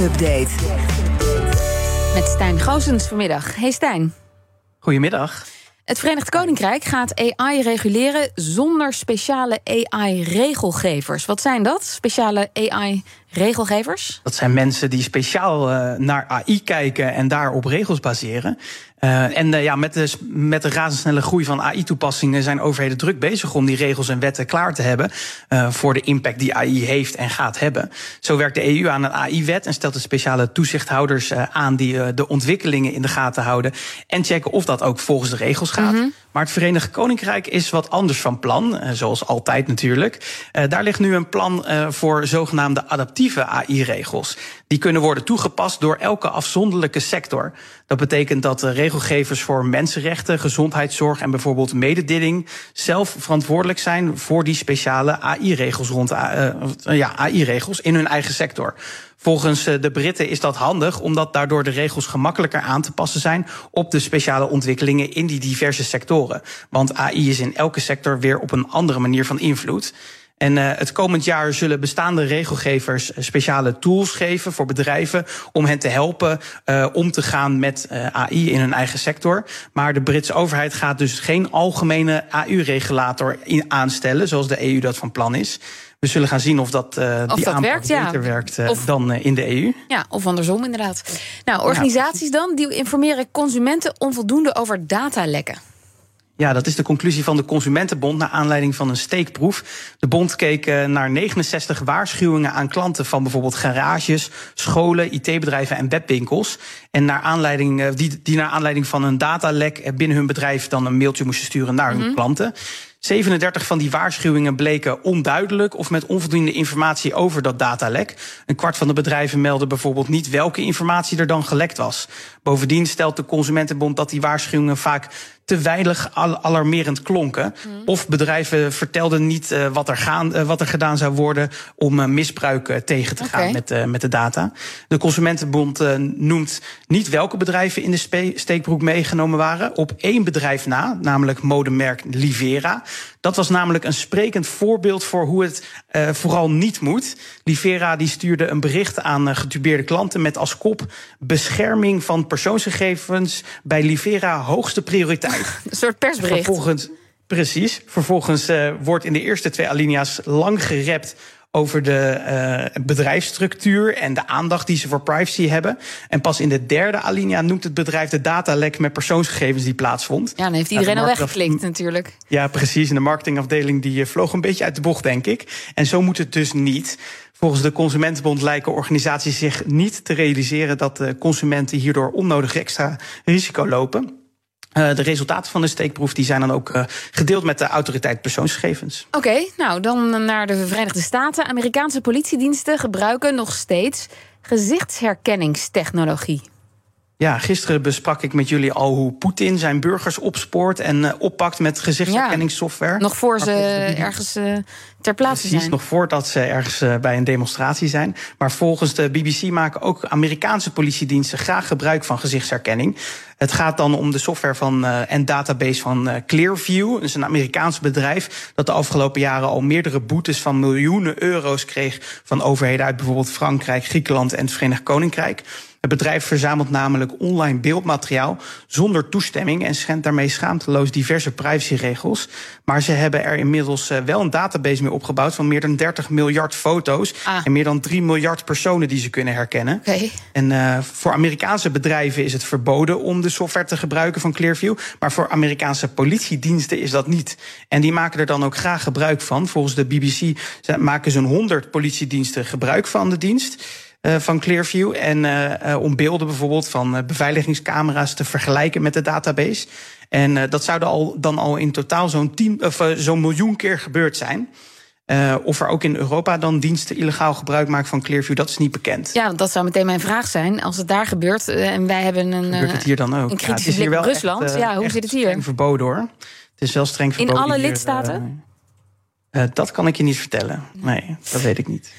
Tech-update. Met Stijn Goosens vanmiddag. Hey Stijn. Goedemiddag. Het Verenigd Koninkrijk gaat AI reguleren zonder speciale AI-regelgevers. Wat zijn dat, speciale AI-regelgevers? Dat zijn mensen die speciaal uh, naar AI kijken en daarop regels baseren. Uh, en uh, ja, met de, met de razendsnelle groei van AI-toepassingen zijn overheden druk bezig om die regels en wetten klaar te hebben uh, voor de impact die AI heeft en gaat hebben. Zo werkt de EU aan een AI-wet en stelt de speciale toezichthouders aan die de ontwikkelingen in de gaten houden en checken of dat ook volgens de regels gaat. Mm -hmm. Maar het Verenigd Koninkrijk is wat anders van plan, zoals altijd natuurlijk. daar ligt nu een plan voor zogenaamde adaptieve AI-regels. Die kunnen worden toegepast door elke afzonderlijke sector. Dat betekent dat regelgevers voor mensenrechten, gezondheidszorg en bijvoorbeeld mededeling zelf verantwoordelijk zijn voor die speciale AI-regels rond ja, AI-regels in hun eigen sector. Volgens de Britten is dat handig, omdat daardoor de regels gemakkelijker aan te passen zijn op de speciale ontwikkelingen in die diverse sectoren. Want AI is in elke sector weer op een andere manier van invloed. En uh, het komend jaar zullen bestaande regelgevers speciale tools geven voor bedrijven om hen te helpen uh, om te gaan met uh, AI in hun eigen sector. Maar de Britse overheid gaat dus geen algemene AI-regulator aanstellen, zoals de EU dat van plan is. We zullen gaan zien of dat, uh, of die dat werkt, beter ja. werkt uh, of, dan uh, in de EU. Ja, of andersom inderdaad. Nou, organisaties dan, die informeren consumenten onvoldoende over datalekken. Ja, dat is de conclusie van de Consumentenbond naar aanleiding van een steekproef. De bond keek naar 69 waarschuwingen aan klanten van bijvoorbeeld garages, scholen, IT-bedrijven en webwinkels. En naar aanleiding, die, die naar aanleiding van een datalek binnen hun bedrijf dan een mailtje moesten sturen naar hun mm -hmm. klanten. 37 van die waarschuwingen bleken onduidelijk of met onvoldoende informatie over dat datalek. Een kwart van de bedrijven meldde bijvoorbeeld niet welke informatie er dan gelekt was. Bovendien stelt de Consumentenbond dat die waarschuwingen vaak te weinig alarmerend klonken. Mm. Of bedrijven vertelden niet uh, wat, er gaan, uh, wat er gedaan zou worden om uh, misbruik tegen te gaan okay. met, met de data. De Consumentenbond noemt niet welke bedrijven in de steekbroek meegenomen waren. Op één bedrijf na, namelijk modemerk Livera. Dat was namelijk een sprekend voorbeeld voor hoe het uh, vooral niet moet. Livera die stuurde een bericht aan uh, getubeerde klanten met als kop bescherming van persoonsgegevens bij Livera hoogste prioriteit. Een soort persbericht. Vervolgens, precies. Vervolgens uh, wordt in de eerste twee alinea's lang gerept over de uh, bedrijfsstructuur en de aandacht die ze voor privacy hebben. En pas in de derde alinea noemt het bedrijf de datalek met persoonsgegevens die plaatsvond. Ja, dan heeft iedereen al weggeklikt natuurlijk. Ja, precies. En de marketingafdeling die vloog een beetje uit de bocht, denk ik. En zo moet het dus niet. Volgens de Consumentenbond lijken organisaties zich niet te realiseren dat de consumenten hierdoor onnodig extra risico lopen. Uh, de resultaten van de steekproef die zijn dan ook uh, gedeeld met de autoriteit persoonsgegevens. Oké, nou dan naar de Verenigde Staten. Amerikaanse politiediensten gebruiken nog steeds gezichtsherkenningstechnologie. Ja, gisteren besprak ik met jullie al hoe Poetin zijn burgers opspoort en uh, oppakt met gezichtsherkenningssoftware. Ja, nog voor ze ergens uh, ter plaatse Precies, zijn. nog voordat ze ergens uh, bij een demonstratie zijn. Maar volgens de BBC maken ook Amerikaanse politiediensten graag gebruik van gezichtsherkenning. Het gaat dan om de software van en database van Clearview. Dat is een Amerikaans bedrijf dat de afgelopen jaren al meerdere boetes van miljoenen euro's kreeg van overheden uit bijvoorbeeld Frankrijk, Griekenland en het Verenigd Koninkrijk. Het bedrijf verzamelt namelijk online beeldmateriaal zonder toestemming en schendt daarmee schaamteloos diverse privacyregels. Maar ze hebben er inmiddels wel een database mee opgebouwd van meer dan 30 miljard foto's ah. en meer dan 3 miljard personen die ze kunnen herkennen. Okay. En uh, voor Amerikaanse bedrijven is het verboden om de software te gebruiken van Clearview, maar voor Amerikaanse politiediensten is dat niet. En die maken er dan ook graag gebruik van. Volgens de BBC maken zo'n 100 politiediensten gebruik van de dienst. Uh, van Clearview. En uh, om beelden bijvoorbeeld van beveiligingscamera's te vergelijken met de database. En dat zou al, dan al in totaal zo'n zo'n miljoen keer gebeurd zijn. Uh, of er ook in Europa dan diensten illegaal gebruik maken van Clearview, dat is niet bekend. Ja, want dat zou meteen mijn vraag zijn. Als het daar gebeurt en wij hebben een, gebeurt het hier dan ook? een kritische ja, blik op Rusland, echt, ja, hoe zit het hier? verboden hoor. Het is wel streng verboden. In alle hier, lidstaten? Dat kan ik je niet vertellen. Nee, dat weet ik niet.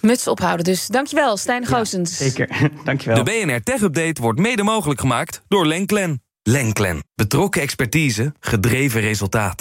Muts ophouden dus. Dankjewel, Stijn Goosens. Ja, zeker, dankjewel. De BNR Tech Update wordt mede mogelijk gemaakt door Lenklen. Lenklen. Betrokken expertise, gedreven resultaat.